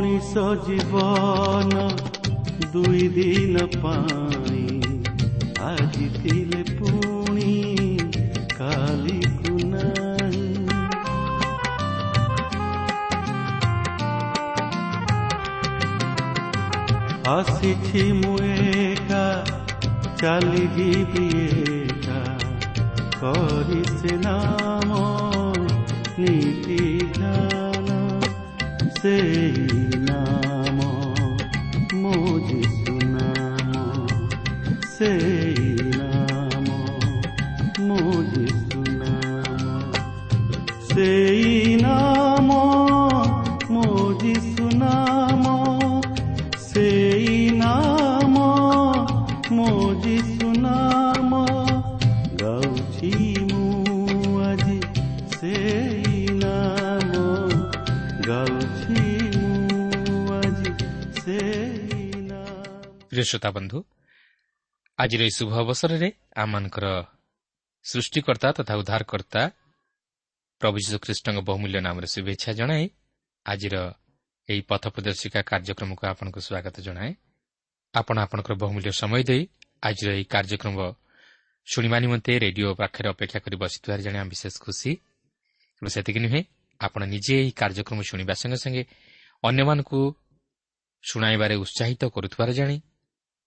ମଣିଷ ଜୀବନ ଦୁଇ ଦିନ ପାଇଁ ଆଜି ଥିଲେ ପୁଣି କାଲିକୁ ନାହିଁ ଆସିଛି ମୁଁ ଏକା ଚାଲିଯିବି ଏକା କରି ସେ ନାମ ନୀତି ଜ୍ଞାନ ସେଇ ପ୍ରିୟ ଶ୍ରୋତା ବନ୍ଧୁ ଆଜିର ଏହି ଶୁଭ ଅବସରରେ ଆମମାନଙ୍କର ସୃଷ୍ଟିକର୍ତ୍ତା ତଥା ଉଦ୍ଧାରକର୍ତ୍ତା ପ୍ରଭୁ ଯୀଶୁଖ୍ରୀଷ୍ଟଙ୍କ ବହୁମୂଲ୍ୟ ନାମରେ ଶୁଭେଚ୍ଛା ଜଣାଇ ଆଜିର ଏହି ପଥ ପ୍ରଦର୍ଶିକା କାର୍ଯ୍ୟକ୍ରମକୁ ଆପଣଙ୍କୁ ସ୍ୱାଗତ ଜଣାଏ। ଆପଣ ଆପଣଙ୍କର ବହୁମୂଲ୍ୟ ସମୟ ଦେଇ ଆଜିର ଏହି କାର୍ଯ୍ୟକ୍ରମ ଶୁଣିବା ନିମନ୍ତେ ରେଡିଓ ପାଖରେ ଅପେକ୍ଷା କରି ବସିଥିବାର ଜାଣି ଆମେ ବିଶେଷ ଖୁସି। କିନ୍ତୁ ସେତିକି ନୁହେଁ ଆପଣ ନିଜେ ଏହି କାର୍ଯ୍ୟକ୍ରମ ଶୁଣିବା ସଙ୍ଗେ ସଙ୍ଗେ ଅନ୍ୟମାନଙ୍କୁ ଶୁଣାଇବାରେ ଉତ୍ସାହିତ କରୁଥିବାର ଜାଣି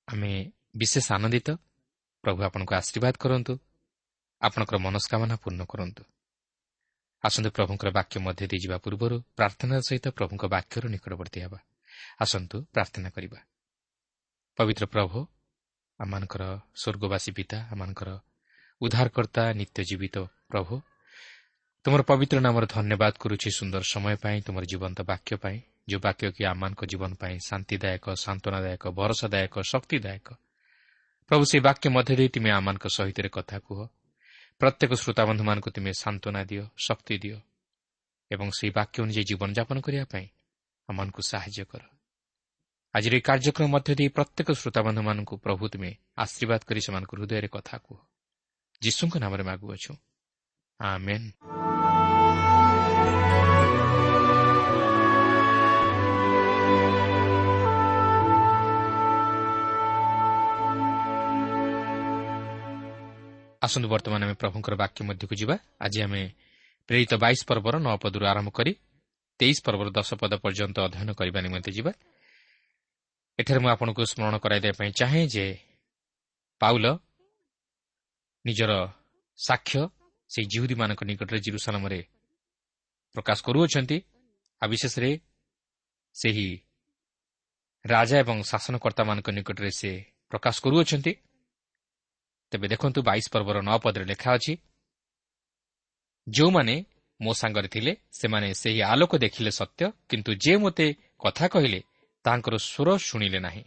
ଆମେ ବିଶେଷ ଆନନ୍ଦିତ। ପ୍ରଭୁ ଆପଣଙ୍କୁ ଆଶୀର୍ବାଦ କରନ୍ତୁ। ଆପଣଙ୍କର ମନସ୍କାମନା ପୂର୍ଣ୍ଣ କରନ୍ତୁ। ଆସନ୍ତୁ ପ୍ରଭୁଙ୍କର ବାକ୍ୟ ମଧ୍ୟ ଦେଇଯିବା ପୂର୍ବରୁ ପ୍ରାର୍ଥନାର ସହିତ ପ୍ରଭୁଙ୍କ ବାକ୍ୟର ନିକଟବର୍ତ୍ତୀ ହେବା। ଆସନ୍ତୁ ପ୍ରାର୍ଥନା କରିବା। ପବିତ୍ର ପ୍ରଭୁ ଆମମାନଙ୍କର ସ୍ୱର୍ଗବାସୀ ପିତା ଆମମାନଙ୍କର ଉଦ୍ଧାରକର୍ତ୍ତା ନିତ୍ୟ ଜୀବିତ ପ୍ରଭୁ ତୁମର ପବିତ୍ର ନାମର ଧନ୍ୟବାଦ କରୁଛି ସୁନ୍ଦର ସମୟ ପାଇଁ ତୁମର ଜୀବନ୍ତ ବାକ୍ୟ ପାଇଁ। ଯେଉଁ ବାକ୍ୟ କି ଆମମାନଙ୍କ ଜୀବନ ପାଇଁ ଶାନ୍ତିଦାୟକ ସାନ୍ତ୍ୱନାଦାୟକ ଭରସାଦାୟକ ଶକ୍ତିଦାୟକ। ପ୍ରଭୁ ସେହି ବାକ୍ୟ ମଧ୍ୟ ଦେଇ ତୁମେ ଆମମାନଙ୍କ ସହିତ କଥା କୁହ। ପ୍ରତ୍ୟେକ ଶ୍ରୋତାବନ୍ଧୁମାନଙ୍କୁ ତୁମେ ସାନ୍ତ୍ୱନା ଦିଅ ଶକ୍ତି ଦିଅ ଏବଂ ସେହି ବାକ୍ୟ ଅନୁଯାୟୀ ଜୀବନଯାପନ କରିବା ପାଇଁ ଆମମାନଙ୍କୁ ସାହାଯ୍ୟ କର। ଆଜିର ଏହି କାର୍ଯ୍ୟକ୍ରମ ମଧ୍ୟ ଦେଇ ପ୍ରତ୍ୟେକ ଶ୍ରୋତାବନ୍ଧୁମାନଙ୍କୁ ପ୍ରଭୁ ତୁମେ ଆଶୀର୍ବାଦ କରି ସେମାନଙ୍କ ହୃଦୟରେ କଥା କୁହ। ଯୀଶୁଙ୍କ ନାମରେ ମାଗୁଅଛୁ। ଆମେନ୍। ଆସନ୍ତୁ ବର୍ତ୍ତମାନ ଆମେ ପ୍ରଭୁଙ୍କର ବାକ୍ୟ ମଧ୍ୟକୁ ଯିବା। ଆଜି ଆମେ ପ୍ରେରିତ ବାଇଶ ପର୍ବର ନଅ ପଦରୁ ଆରମ୍ଭ କରି ତେଇଶ ପର୍ବର ଦଶ ପଦ ପର୍ଯ୍ୟନ୍ତ ଅଧ୍ୟୟନ କରିବା ନିମନ୍ତେ ଯିବା। ଏଠାରେ ମୁଁ ଆପଣଙ୍କୁ ସ୍ମରଣ କରାଇଦେବା ପାଇଁ ଚାହେଁ ଯେ ପାଉଲ ନିଜର ସାକ୍ଷ୍ୟ ସେହି ଜିହୁଦୀମାନଙ୍କ ନିକଟରେ ଜିରୁସାଲାମରେ ପ୍ରକାଶ କରୁଅଛନ୍ତି। ଆଉ ବିଶେଷରେ ସେହି ରାଜା ଏବଂ ଶାସନକର୍ତ୍ତାମାନଙ୍କ ନିକଟରେ ସେ ପ୍ରକାଶ କରୁଅଛନ୍ତି। ତେବେ ଦେଖନ୍ତୁ ବାଇଶ ପର୍ବର ନଅ ପଦରେ ଲେଖା ଅଛି ଯେଉଁମାନେ ମୋ ସାଙ୍ଗରେ ଥିଲେ ସେମାନେ ସେହି ଆଲୋକ ଦେଖିଲେ ସତ୍ୟ କିନ୍ତୁ ଯେ ମୋତେ କଥା କହିଲେ ତାଙ୍କର ସ୍ୱର ଶୁଣିଲେ ନାହିଁ।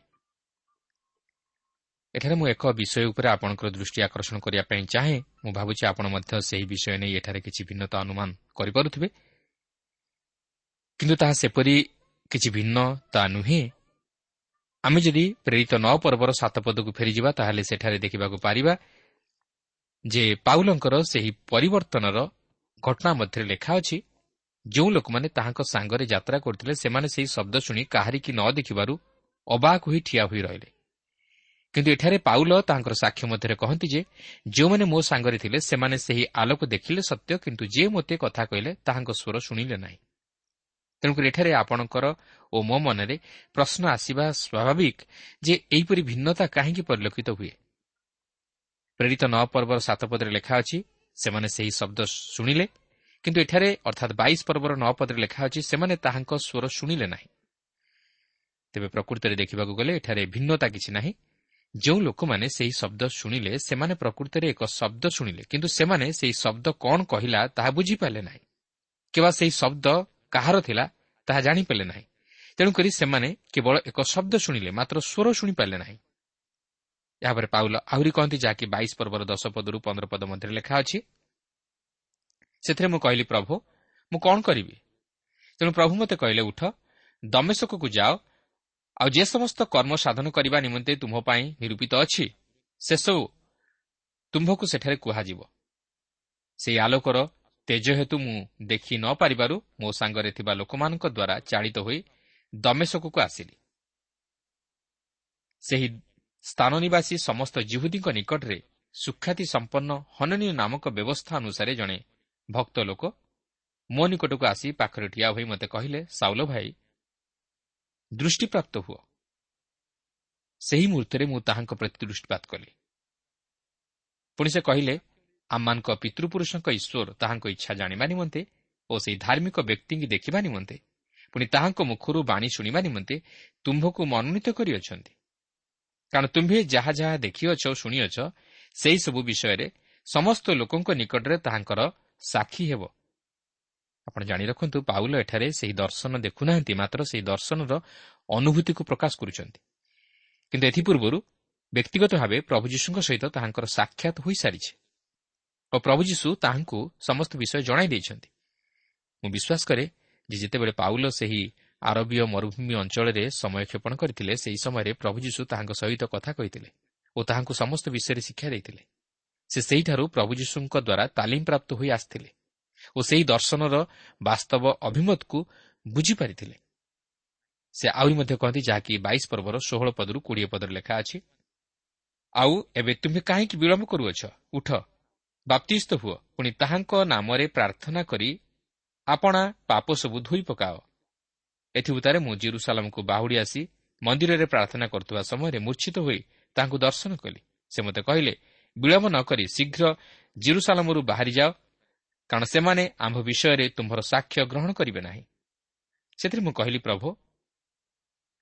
ଏଠାରେ ମୁଁ ଏକ ବିଷୟ ଉପରେ ଆପଣଙ୍କର ଦୃଷ୍ଟି ଆକର୍ଷଣ କରିବା ପାଇଁ ଚାହେଁ। ମୁଁ ଭାବୁଛି ଆପଣ ମଧ୍ୟ ସେହି ବିଷୟ ନେଇ ଏଠାରେ କିଛି ଭିନ୍ନତା ଅନୁମାନ କରିପାରୁଥିବେ। କିନ୍ତୁ ତାହା ସେପରି କିଛି ଭିନ୍ନ ତା ନୁହେଁ। ଆମେ ଯଦି ପ୍ରେରିତ ନଅ ପର୍ବର ସାତ ପଦକୁ ଫେରିଯିବା ତାହେଲେ ସେଠାରେ ଦେଖିବାକୁ ପାରିବା ଯେ ପାଉଲଙ୍କର ସେହି ପରିବର୍ତ୍ତନର ଘଟଣା ମଧ୍ୟରେ ଲେଖା ଅଛି ଯେଉଁ ଲୋକମାନେ ତାହାଙ୍କ ସାଙ୍ଗରେ ଯାତ୍ରା କରୁଥିଲେ ସେମାନେ ସେହି ଶବ୍ଦ ଶୁଣି କାହାରିକି ନ ଦେଖିବାରୁ ଅବାକ ହୋଇ ଠିଆ ହୋଇ ରହିଲେ। କିନ୍ତୁ ଏଠାରେ ପାଉଲ ତାଙ୍କର ସାକ୍ଷ୍ୟ ମଧ୍ୟରେ କହନ୍ତି ଯେ ଯେଉଁମାନେ ମୋ ସାଙ୍ଗରେ ଥିଲେ ସେମାନେ ସେହି ଆଲୋକ ଦେଖିଲେ ସତ୍ୟ କିନ୍ତୁ ଯିଏ ମୋତେ କଥା କହିଲେ ତାହାଙ୍କ ସ୍ୱର ଶୁଣିଲେ ନାହିଁ। ତେଣୁକରି ଏଠାରେ ଆପଣଙ୍କର ଓ ମୋ ମନରେ ପ୍ରଶ୍ନ ଆସିବା ସ୍ୱାଭାବିକ ଯେ ଏହିପରି ଭିନ୍ନତା କାହିଁକି ପରିଲକ୍ଷିତ ହୁଏ? ପ୍ରେରିତ ନଅ ପର୍ବର ସାତ ପଦରେ ଲେଖା ଅଛି ସେମାନେ ସେହି ଶବ୍ଦ ଶୁଣିଲେ କିନ୍ତୁ ଏଠାରେ ଅର୍ଥାତ୍ ବାଇଶ ପର୍ବର ନଅ ପଦରେ ଲେଖା ଅଛି ସେମାନେ ତାହାଙ୍କ ସ୍ୱର ଶୁଣିଲେ ନାହିଁ। ତେବେ ପ୍ରକୃତରେ ଦେଖିବାକୁ ଗଲେ ଏଠାରେ ଭିନ୍ନତା କିଛି ନାହିଁ। ଯେଉଁ ଲୋକମାନେ ସେହି ଶବ୍ଦ ଶୁଣିଲେ ସେମାନେ ପ୍ରକୃତରେ ଏକ ଶବ୍ଦ ଶୁଣିଲେ କିନ୍ତୁ ସେମାନେ ସେହି ଶବ୍ଦ କ'ଣ କହିଲା ତାହା ବୁଝିପାରିଲେ ନାହିଁ। କିମ୍ବା ସେହି ଶବ୍ଦ କାହାର ଥିଲା ତାହା ଜାଣିପାରିଲେ ନାହିଁ। ତେଣୁକରି ସେମାନେ କେବଳ ଏକ ଶବ୍ଦ ଶୁଣିଲେ ମାତ୍ର ସ୍ୱର ଶୁଣିପାରିଲେ ନାହିଁ। ଏହାପରେ ପାଉଲ ଆହୁରି କହନ୍ତି ଯାହାକି ବାଇଶ ପର୍ବର ଦଶ ପଦରୁ ପନ୍ଦର ପଦ ମଧ୍ୟରେ ଲେଖା ଅଛି ସେଥିରେ ମୁଁ କହିଲି ପ୍ରଭୁ ମୁଁ କ'ଣ କରିବି? ତେଣୁ ପ୍ରଭୁ ମୋତେ କହିଲେ ଉଠ ଦମେଶକକୁ ଯାଅ ଆଉ ଯେ ସମସ୍ତ କର୍ମ ସାଧନ କରିବା ନିମନ୍ତେ ତୁମ୍ଭ ପାଇଁ ନିରୂପିତ ଅଛି ସେସବୁ ତୁମ୍ଭକୁ ସେଠାରେ କୁହାଯିବ। ସେହି ଆଲୋକର ତେଜ ହେତୁ ମୁଁ ଦେଖି ନ ପାରିବାରୁ ମୋ ସାଙ୍ଗରେ ଥିବା ଲୋକମାନଙ୍କ ଦ୍ୱାରା ଚାଳିତ ହୋଇ ଦମେଶକକୁ ଆସିଲି। ସେହି ସ୍ଥାନ ନିବାସୀ ସମସ୍ତ ଜିହୁଦୀଙ୍କ ନିକଟରେ ସୁଖ୍ୟାତି ସମ୍ପନ୍ନ ହନନୀୟ ନାମକ ବ୍ୟବସ୍ଥା ଅନୁସାରେ ଜଣେ ଭକ୍ତ ଲୋକ ମୋ ନିକଟକୁ ଆସି ପାଖରେ ଠିଆ ହୋଇ ମୋତେ କହିଲେ ସାଉଲ ଭାଇ ଦୃଷ୍ଟିପ୍ରାପ୍ତ ହୁଅ। ସେହି ମୁହୂର୍ତ୍ତରେ ମୁଁ ତାହାଙ୍କ ପ୍ରତି ଦୃଷ୍ଟିପାତ କଲି। ପୁଣି ସେ କହିଲେ ଆମମାନଙ୍କ ପିତୃପୁରୁଷଙ୍କ ଈଶ୍ୱର ତାହାଙ୍କ ଇଚ୍ଛା ଜାଣିବା ନିମନ୍ତେ ଓ ସେହି ଧାର୍ମିକ ବ୍ୟକ୍ତିଙ୍କୁ ଦେଖିବା ନିମନ୍ତେ ପୁଣି ତାହାଙ୍କ ମୁଖରୁ ବାଣୀ ଶୁଣିବା ନିମନ୍ତେ ତୁମ୍ଭକୁ ମନୋନୀତ କରିଅଛନ୍ତି। କାରଣ ତୁମ୍ଭେ ଯାହା ଯାହା ଦେଖିଅଛ ଶୁଣିଅଛ ସେହିସବୁ ବିଷୟରେ ସମସ୍ତ ଲୋକଙ୍କ ନିକଟରେ ତାହାଙ୍କର ସାକ୍ଷୀ ହେବ। ଆପଣ ଜାଣି ରଖନ୍ତୁ ପାଉଲ ଏଠାରେ ସେହି ଦର୍ଶନ ଦେଖୁନାହାନ୍ତି ମାତ୍ର ସେହି ଦର୍ଶନର ଅନୁଭୂତିକୁ ପ୍ରକାଶ କରୁଛନ୍ତି। କିନ୍ତୁ ଏଥିପୂର୍ବରୁ ବ୍ୟକ୍ତିଗତ ଭାବେ ପ୍ରଭୁ ଯୀଶୁଙ୍କ ସହିତ ତାହାଙ୍କର ସାକ୍ଷାତ ହୋଇସାରିଛି। ଓ ପ୍ରଭୁ ଯୀଶୁ ତାହାଙ୍କୁ ସମସ୍ତ ବିଷୟ ଜଣାଇ ଦେଇଛନ୍ତି। ମୁଁ ବିଶ୍ୱାସ କରେ ଯେ ଯେତେବେଳେ ପାଉଲ ସେହି ଆରବୀୟ ମରୁଭୂମି ଅଞ୍ଚଳରେ ସମୟ କ୍ଷେପଣ କରିଥିଲେ ସେହି ସମୟରେ ପ୍ରଭୁ ଯୀଶୁ ତାହାଙ୍କ ସହିତ କଥା କହିଥିଲେ ଓ ତାହାଙ୍କୁ ସମସ୍ତ ବିଷୟରେ ଶିକ୍ଷା ଦେଇଥିଲେ। ସେ ସେହିଠାରୁ ପ୍ରଭୁ ଯୀଶୁଙ୍କ ଦ୍ୱାରା ତାଲିମ ପ୍ରାପ୍ତ ହୋଇ ଆସିଥିଲେ ଓ ସେହି ଦର୍ଶନର ବାସ୍ତବ ଅଭିମତକୁ ବୁଝିପାରିଥିଲେ। ସେ ଆହୁରି ମଧ୍ୟ କହନ୍ତି ଯାହାକି ବାଇଶ ପର୍ବର ଷୋହଳ ପଦରୁ କୋଡ଼ିଏ ପଦରେ ଲେଖା ଅଛି ଆଉ ଏବେ ତୁମେ କାହିଁକି ବିଳମ୍ବ କରୁଅଛ? ଉଠ ବାପ୍ତିସ୍ତ ହୁଅ ପୁଣି ତାହାଙ୍କ ନାମରେ ପ୍ରାର୍ଥନା କରି ଆପଣା ପାପ ସବୁ ଧୋଇ ପକାଅ। ଏଥିଭୂତାରେ ମୁଁ ଜିରୁସାଲାମକୁ ବାହୁଡ଼ି ଆସି ମନ୍ଦିରରେ ପ୍ରାର୍ଥନା କରୁଥିବା ସମୟରେ ମୂର୍ଚ୍ଛିତ ହୋଇ ତାଙ୍କୁ ଦର୍ଶନ କଲି। ସେ ମୋତେ କହିଲେ ବିଳମ୍ବ ନ କରି ଶୀଘ୍ର ଜିରୁସାଲାମରୁ ବାହାରିଯାଅ କାରଣ ସେମାନେ ଆମ୍ଭ ବିଷୟରେ ତୁମ୍ଭର ସାକ୍ଷ୍ୟ ଗ୍ରହଣ କରିବେ ନାହିଁ। ସେଥିରେ ମୁଁ କହିଲି ପ୍ରଭୁ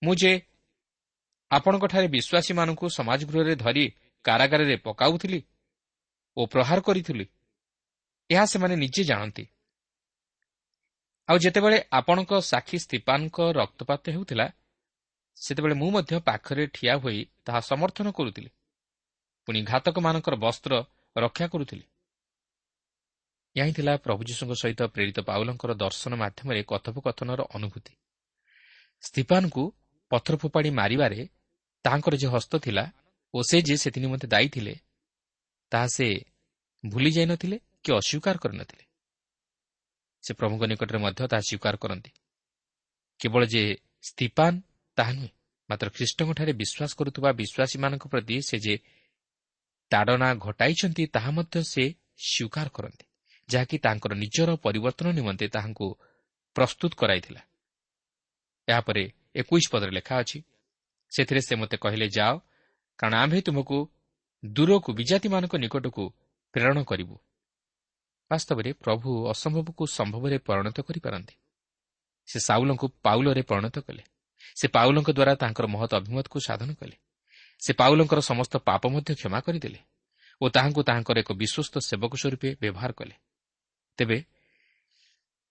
ମୁଁ ଯେ ଆପଣଙ୍କଠାରେ ବିଶ୍ୱାସୀମାନଙ୍କୁ ସମାଜ ଗୃହରେ ଧରି କାରାଗାରରେ ପକାଉଥିଲି ଓ ପ୍ରହାର କରିଥିଲି। ଏହା ସେମାନେ ନିଜେ ଜାଣନ୍ତି। ଆଉ ଯେତେବେଳେ ଆପଣଙ୍କ ସାକ୍ଷୀ ସ୍ତିପାନଙ୍କ ରକ୍ତପାତ ହେଉଥିଲା ସେତେବେଳେ ମୁଁ ମଧ୍ୟ ପାଖରେ ଠିଆ ହୋଇ ତାହା ସମର୍ଥନ କରୁଥିଲି। ପୁଣି ଘାତକମାନଙ୍କର ବସ୍ତ୍ର ରକ୍ଷା କରୁଥିଲି। ଏହା ହିଁ ଥିଲା ପ୍ରଭୁ ଯୀଶୁଙ୍କ ସହିତ ପ୍ରେରିତ ପାଉଲଙ୍କର ଦର୍ଶନ ମାଧ୍ୟମରେ କଥୋପକଥନର ଅନୁଭୂତି। ସ୍ତିପାନଙ୍କୁ ପଥର ଫୋପାଡ଼ି ମାରିବାରେ ତାହାଙ୍କର ଯେ ହସ୍ତ ଥିଲା ଓ ସେ ଯେ ସେଥି ନିମନ୍ତେ ଦାୟୀ ଥିଲେ ତାହା ସେ ଭୁଲି ଯାଇନଥିଲେ କି ଅସ୍ୱୀକାର କରିନଥିଲେ। ସେ ପ୍ରଭୁଙ୍କ ନିକଟରେ ମଧ୍ୟ ତାହା ସ୍ୱୀକାର କରନ୍ତି। କେବଳ ଯେ ସ୍ତିପାନ ତାହା ନୁହେଁ ମାତ୍ର ଖ୍ରୀଷ୍ଟଙ୍କଠାରେ ବିଶ୍ୱାସ କରୁଥିବା ବିଶ୍ୱାସୀମାନଙ୍କ ପ୍ରତି ସେ ଯେ ତାଡ଼ନା ଘଟାଇଛନ୍ତି ତାହା ମଧ୍ୟ ସେ ସ୍ୱୀକାର କରନ୍ତି ଯାହାକି ତାଙ୍କର ନିଜର ପରିବର୍ତ୍ତନ ନିମନ୍ତେ ତାହାଙ୍କୁ ପ୍ରସ୍ତୁତ କରାଇଥିଲା। ଏହାପରେ ଏକୋଇଶ ପଦରେ ଲେଖା ଅଛି ସେଥିରେ ସେ ମୋତେ କହିଲେ ଯାଅ କାରଣ ଆମ୍ଭେ ତୁମକୁ ଦୂରକୁ ବିଜାତିମାନଙ୍କ ନିକଟକୁ ପ୍ରେରଣ କରିବୁ। ବାସ୍ତବରେ ପ୍ରଭୁ ଅସମ୍ଭବକୁ ସମ୍ଭବରେ ପରିଣତ କରିପାରନ୍ତି। ସେ ସାଉଲଙ୍କୁ ପାଉଲରେ ପରିଣତ କଲେ। ସେ ପାଉଲଙ୍କ ଦ୍ୱାରା ତାଙ୍କର ମହତ ଅଭିମତକୁ ସାଧନ କଲେ। ସେ ପାଉଲଙ୍କର ସମସ୍ତ ପାପ ମଧ୍ୟ କ୍ଷମା କରିଦେଲେ ଓ ତାହାଙ୍କୁ ତାହାଙ୍କର ଏକ ବିଶ୍ୱସ୍ତ ସେବକ ସ୍ୱରୂପେ ବ୍ୟବହାର କଲେ। ତେବେ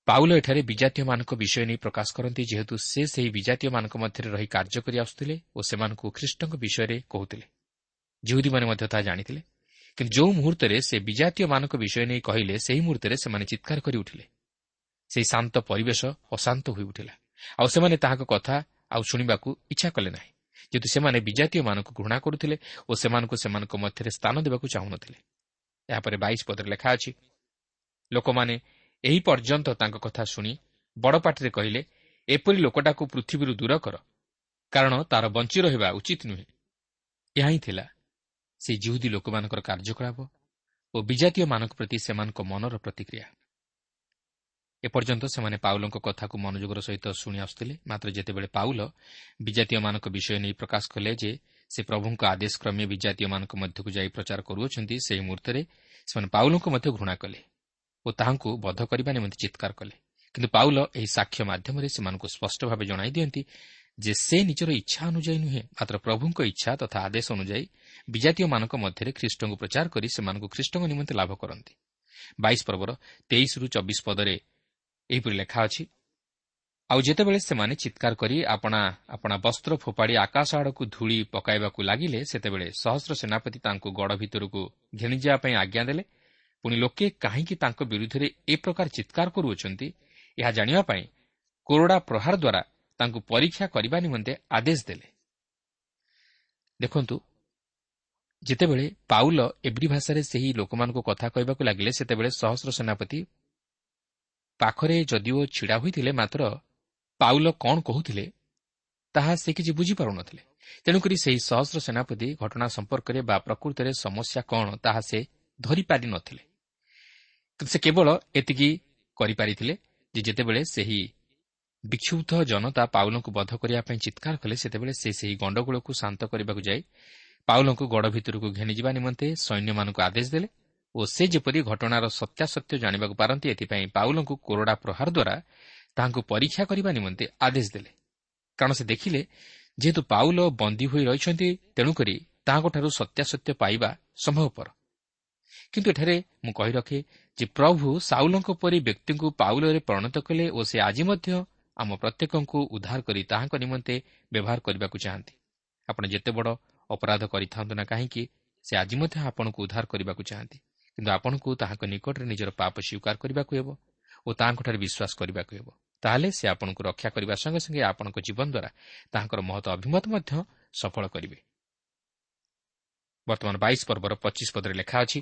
ପାଉଲ ଏଠାରେ ବିଜାତୀୟମାନଙ୍କ ବିଷୟ ନେଇ ପ୍ରକାଶ କରନ୍ତି ଯେହେତୁ ସେ ସେହି ବିଜାତୀୟମାନଙ୍କ ମଧ୍ୟରେ ରହି କାର୍ଯ୍ୟ କରି ଆସୁଥିଲେ ଓ ସେମାନଙ୍କୁ ଖ୍ରୀଷ୍ଟଙ୍କ ବିଷୟରେ କହୁଥିଲେ। ଯେଉଁଦୀମାନେ ମଧ୍ୟ ତାହା ଜାଣିଥିଲେ। କିନ୍ତୁ ଯେଉଁ ମୁହୂର୍ତ୍ତରେ ସେ ବିଜାତୀୟମାନଙ୍କ ବିଷୟ ନେଇ କହିଲେ ସେହି ମୁହୂର୍ତ୍ତରେ ସେମାନେ ଚିତ୍କାର କରି ଉଠିଲେ। ସେହି ଶାନ୍ତ ପରିବେଶ ଅଶାନ୍ତ ହୋଇଉଠିଲା। ଆଉ ସେମାନେ ତାହାଙ୍କ କଥା ଆଉ ଶୁଣିବାକୁ ଇଚ୍ଛା କଲେ ନାହିଁ। ଯେହେତୁ ସେମାନେ ବିଜାତୀୟମାନଙ୍କୁ ଘୃଣା କରୁଥିଲେ ଓ ସେମାନଙ୍କୁ ସେମାନଙ୍କ ମଧ୍ୟରେ ସ୍ଥାନ ଦେବାକୁ ଚାହୁଁନଥିଲେ। ଏହାପରେ ବାଇଶ ପଦରେ ଲେଖା ଅଛି ଲୋକମାନେ ଏହି ପର୍ଯ୍ୟନ୍ତ ତାଙ୍କ କଥା ଶୁଣି ବଡ଼ ପାଟିରେ କହିଲେ ଏପରି ଲୋକଟାକୁ ପୃଥିବୀରୁ ଦୂର କର କାରଣ ତାର ବଞ୍ଚି ରହିବା ଉଚିତ ନୁହେଁ। ଏହା ହିଁ ଥିଲା ସେହି ଜିହୁଦୀ ଲୋକମାନଙ୍କର କାର୍ଯ୍ୟକଳାପ ଓ ବିଜାତୀୟମାନଙ୍କ ପ୍ରତି ସେମାନଙ୍କ ମନର ପ୍ରତିକ୍ରିୟା। ଏପର୍ଯ୍ୟନ୍ତ ସେମାନେ ପାଉଲଙ୍କ କଥାକୁ ମନୋଯୋଗର ସହିତ ଶୁଣି ଆସୁଥିଲେ। ମାତ୍ର ଯେତେବେଳେ ପାଉଲ ବିଜାତୀୟମାନଙ୍କ ବିଷୟ ନେଇ ପ୍ରକାଶ କଲେ ଯେ ସେ ପ୍ରଭୁଙ୍କ ଆଦେଶ କ୍ରମେ ବିଜାତୀୟମାନଙ୍କ ମଧ୍ୟକୁ ଯାଇ ପ୍ରଚାର କରୁଅଛନ୍ତି ସେହି ମୁହୂର୍ତ୍ତରେ ସେମାନେ ପାଉଲଙ୍କୁ ମଧ୍ୟ ଘୃଣା କଲେ ଓ ତାହାଙ୍କୁ ବଧ କରିବା ନିମନ୍ତେ ଚିତ୍କାର କଲେ। କିନ୍ତୁ ପାଉଲ ଏହି ସାକ୍ଷ୍ୟ ମାଧ୍ୟମରେ ସେମାନଙ୍କୁ ସ୍ପଷ୍ଟ ଭାବେ ଜଣାଇ ଦିଅନ୍ତି ଯେ ସେ ନିଜର ଇଚ୍ଛା ଅନୁଯାୟୀ ନୁହେଁ ମାତ୍ର ପ୍ରଭୁଙ୍କ ଇଚ୍ଛା ତଥା ଆଦେଶ ଅନୁଯାୟୀ ବିଜାତୀୟମାନଙ୍କ ମଧ୍ୟରେ ଖ୍ରୀଷ୍ଟଙ୍କୁ ପ୍ରଚାର କରି ସେମାନଙ୍କୁ ଖ୍ରୀଷ୍ଟଙ୍କ ନିମନ୍ତେ ଲାଭ କରନ୍ତି। ବାଇଶ ପର୍ବର ତେଇଶରୁ ଚବିଶ ପଦରେ ଏହିପରି ଲେଖା ଅଛି ଆଉ ଯେତେବେଳେ ସେମାନେ ଚିତ୍କାର କରି ଆପଣା ଆପଣା ବସ୍ତ୍ର ଫୋପାଡ଼ି ଆକାଶ ଆଡ଼କୁ ଧୂଳି ପକାଇବାକୁ ଲାଗିଲେ ସେତେବେଳେ ସହସ୍ର ସେନାପତି ତାଙ୍କୁ ଗଡ଼ ଭିତରକୁ ଘେଣିଯିବା ପାଇଁ ଆଜ୍ଞା ଦେଲେ। ପୁଣି ଲୋକେ କାହିଁକି ତାଙ୍କ ବିରୁଦ୍ଧରେ ଏ ପ୍ରକାର ଚିତ୍କାର କରୁଅଛନ୍ତି ଏହା ଜାଣିବା ପାଇଁ କୋରଡ଼ା ପ୍ରହାର ଦ୍ୱାରା ତାଙ୍କୁ ପରୀକ୍ଷା କରିବା ନିମନ୍ତେ ଆଦେଶ ଦେଲେ। ଦେଖନ୍ତୁ ଯେତେବେଳେ ପାଉଲ ଏବ୍ରି ଭାଷାରେ ସେହି ଲୋକମାନଙ୍କୁ କଥା କହିବାକୁ ଲାଗିଲେ ସେତେବେଳେ ସହସ୍ର ସେନାପତି ପାଖରେ ଯଦିଓ ଛିଡ଼ା ହୋଇଥିଲେ ମାତ୍ର ପାଉଲ କ'ଣ କହୁଥିଲେ ତାହା ସେ କିଛି ବୁଝିପାରୁନଥିଲେ। ତେଣୁକରି ସେହି ସହସ୍ର ସେନାପତି ଘଟଣା ସମ୍ପର୍କରେ ବା ପ୍ରକୃତରେ ସମସ୍ୟା କ'ଣ ତାହା ସେ ଧରିପାରି ନଥିଲେ କିନ୍ତୁ ସେ କେବଳ ଏତିକି କରିପାରିଥିଲେ ଯେ ଯେତେବେଳେ ସେହି ବିକ୍ଷୁବ୍ଧ ଜନତା ପାଉଲଙ୍କୁ ବଧ କରିବା ପାଇଁ ଚିତ୍କାର କଲେ ସେତେବେଳେ ସେ ସେହି ଗଣ୍ଡଗୋଳକୁ ଶାନ୍ତ କରିବାକୁ ଯାଇ ପାଉଲଙ୍କୁ ଗଡ଼ ଭିତରକୁ ଘେଣିଯିବା ନିମନ୍ତେ ସୈନ୍ୟମାନଙ୍କୁ ଆଦେଶ ଦେଲେ ଓ ସେ ଯେପରି ଘଟଣାର ସତ୍ୟାସତ୍ୟ ଜାଣିବାକୁ ପାରନ୍ତି ଏଥିପାଇଁ ପାଉଲଙ୍କୁ କୋରଡ଼ା ପ୍ରହାର ଦ୍ୱାରା ତାହାଙ୍କୁ ପରୀକ୍ଷା କରିବା ନିମନ୍ତେ ଆଦେଶ ଦେଲେ। କାରଣ ସେ ଦେଖିଲେ ଯେହେତୁ ପାଉଲ ବନ୍ଦୀ ହୋଇ ରହିଛନ୍ତି ତେଣୁକରି ତାହାଙ୍କଠାରୁ ସତ୍ୟାସତ୍ୟ ପାଇବା ସମ୍ଭବପର। କିନ୍ତୁ ଏଠାରେ ମୁଁ କହି ରଖେ ଯେ ପ୍ରଭୁ ସାଉଲଙ୍କ ପରି ବ୍ୟକ୍ତିଙ୍କୁ ପାଉଲରେ ପରିଣତ କଲେ ଓ ସେ ଆଜି ମଧ୍ୟ ଆମ ପ୍ରତ୍ୟେକଙ୍କୁ ଉଦ୍ଧାର କରି ତାହାଙ୍କ ନିମନ୍ତେ ବ୍ୟବହାର କରିବାକୁ ଚାହାନ୍ତି। ଆପଣ ଯେତେ ବଡ଼ ଅପରାଧ କରିଥାନ୍ତୁ ନା କାହିଁକି ସେ ଆଜି ମଧ୍ୟ ଆପଣଙ୍କୁ ଉଦ୍ଧାର କରିବାକୁ ଚାହାନ୍ତି। କିନ୍ତୁ ଆପଣଙ୍କୁ ତାହାଙ୍କ ନିକଟରେ ନିଜର ପାପ ସ୍ୱୀକାର କରିବାକୁ ହେବ ଓ ତାହାଙ୍କଠାରେ ବିଶ୍ୱାସ କରିବାକୁ ହେବ। ତାହେଲେ ସେ ଆପଣଙ୍କୁ ରକ୍ଷା କରିବା ସଙ୍ଗେ ସଙ୍ଗେ ଆପଣଙ୍କ ଜୀବନ ଦ୍ୱାରା ତାହାଙ୍କର ମହତ ଅଭିମତ ମଧ୍ୟ ସଫଳ କରିବେ। ବର୍ତ୍ତମାନ ବାଇଶ ପର୍ବର ପଚିଶ ପଦରେ ଲେଖା ଅଛି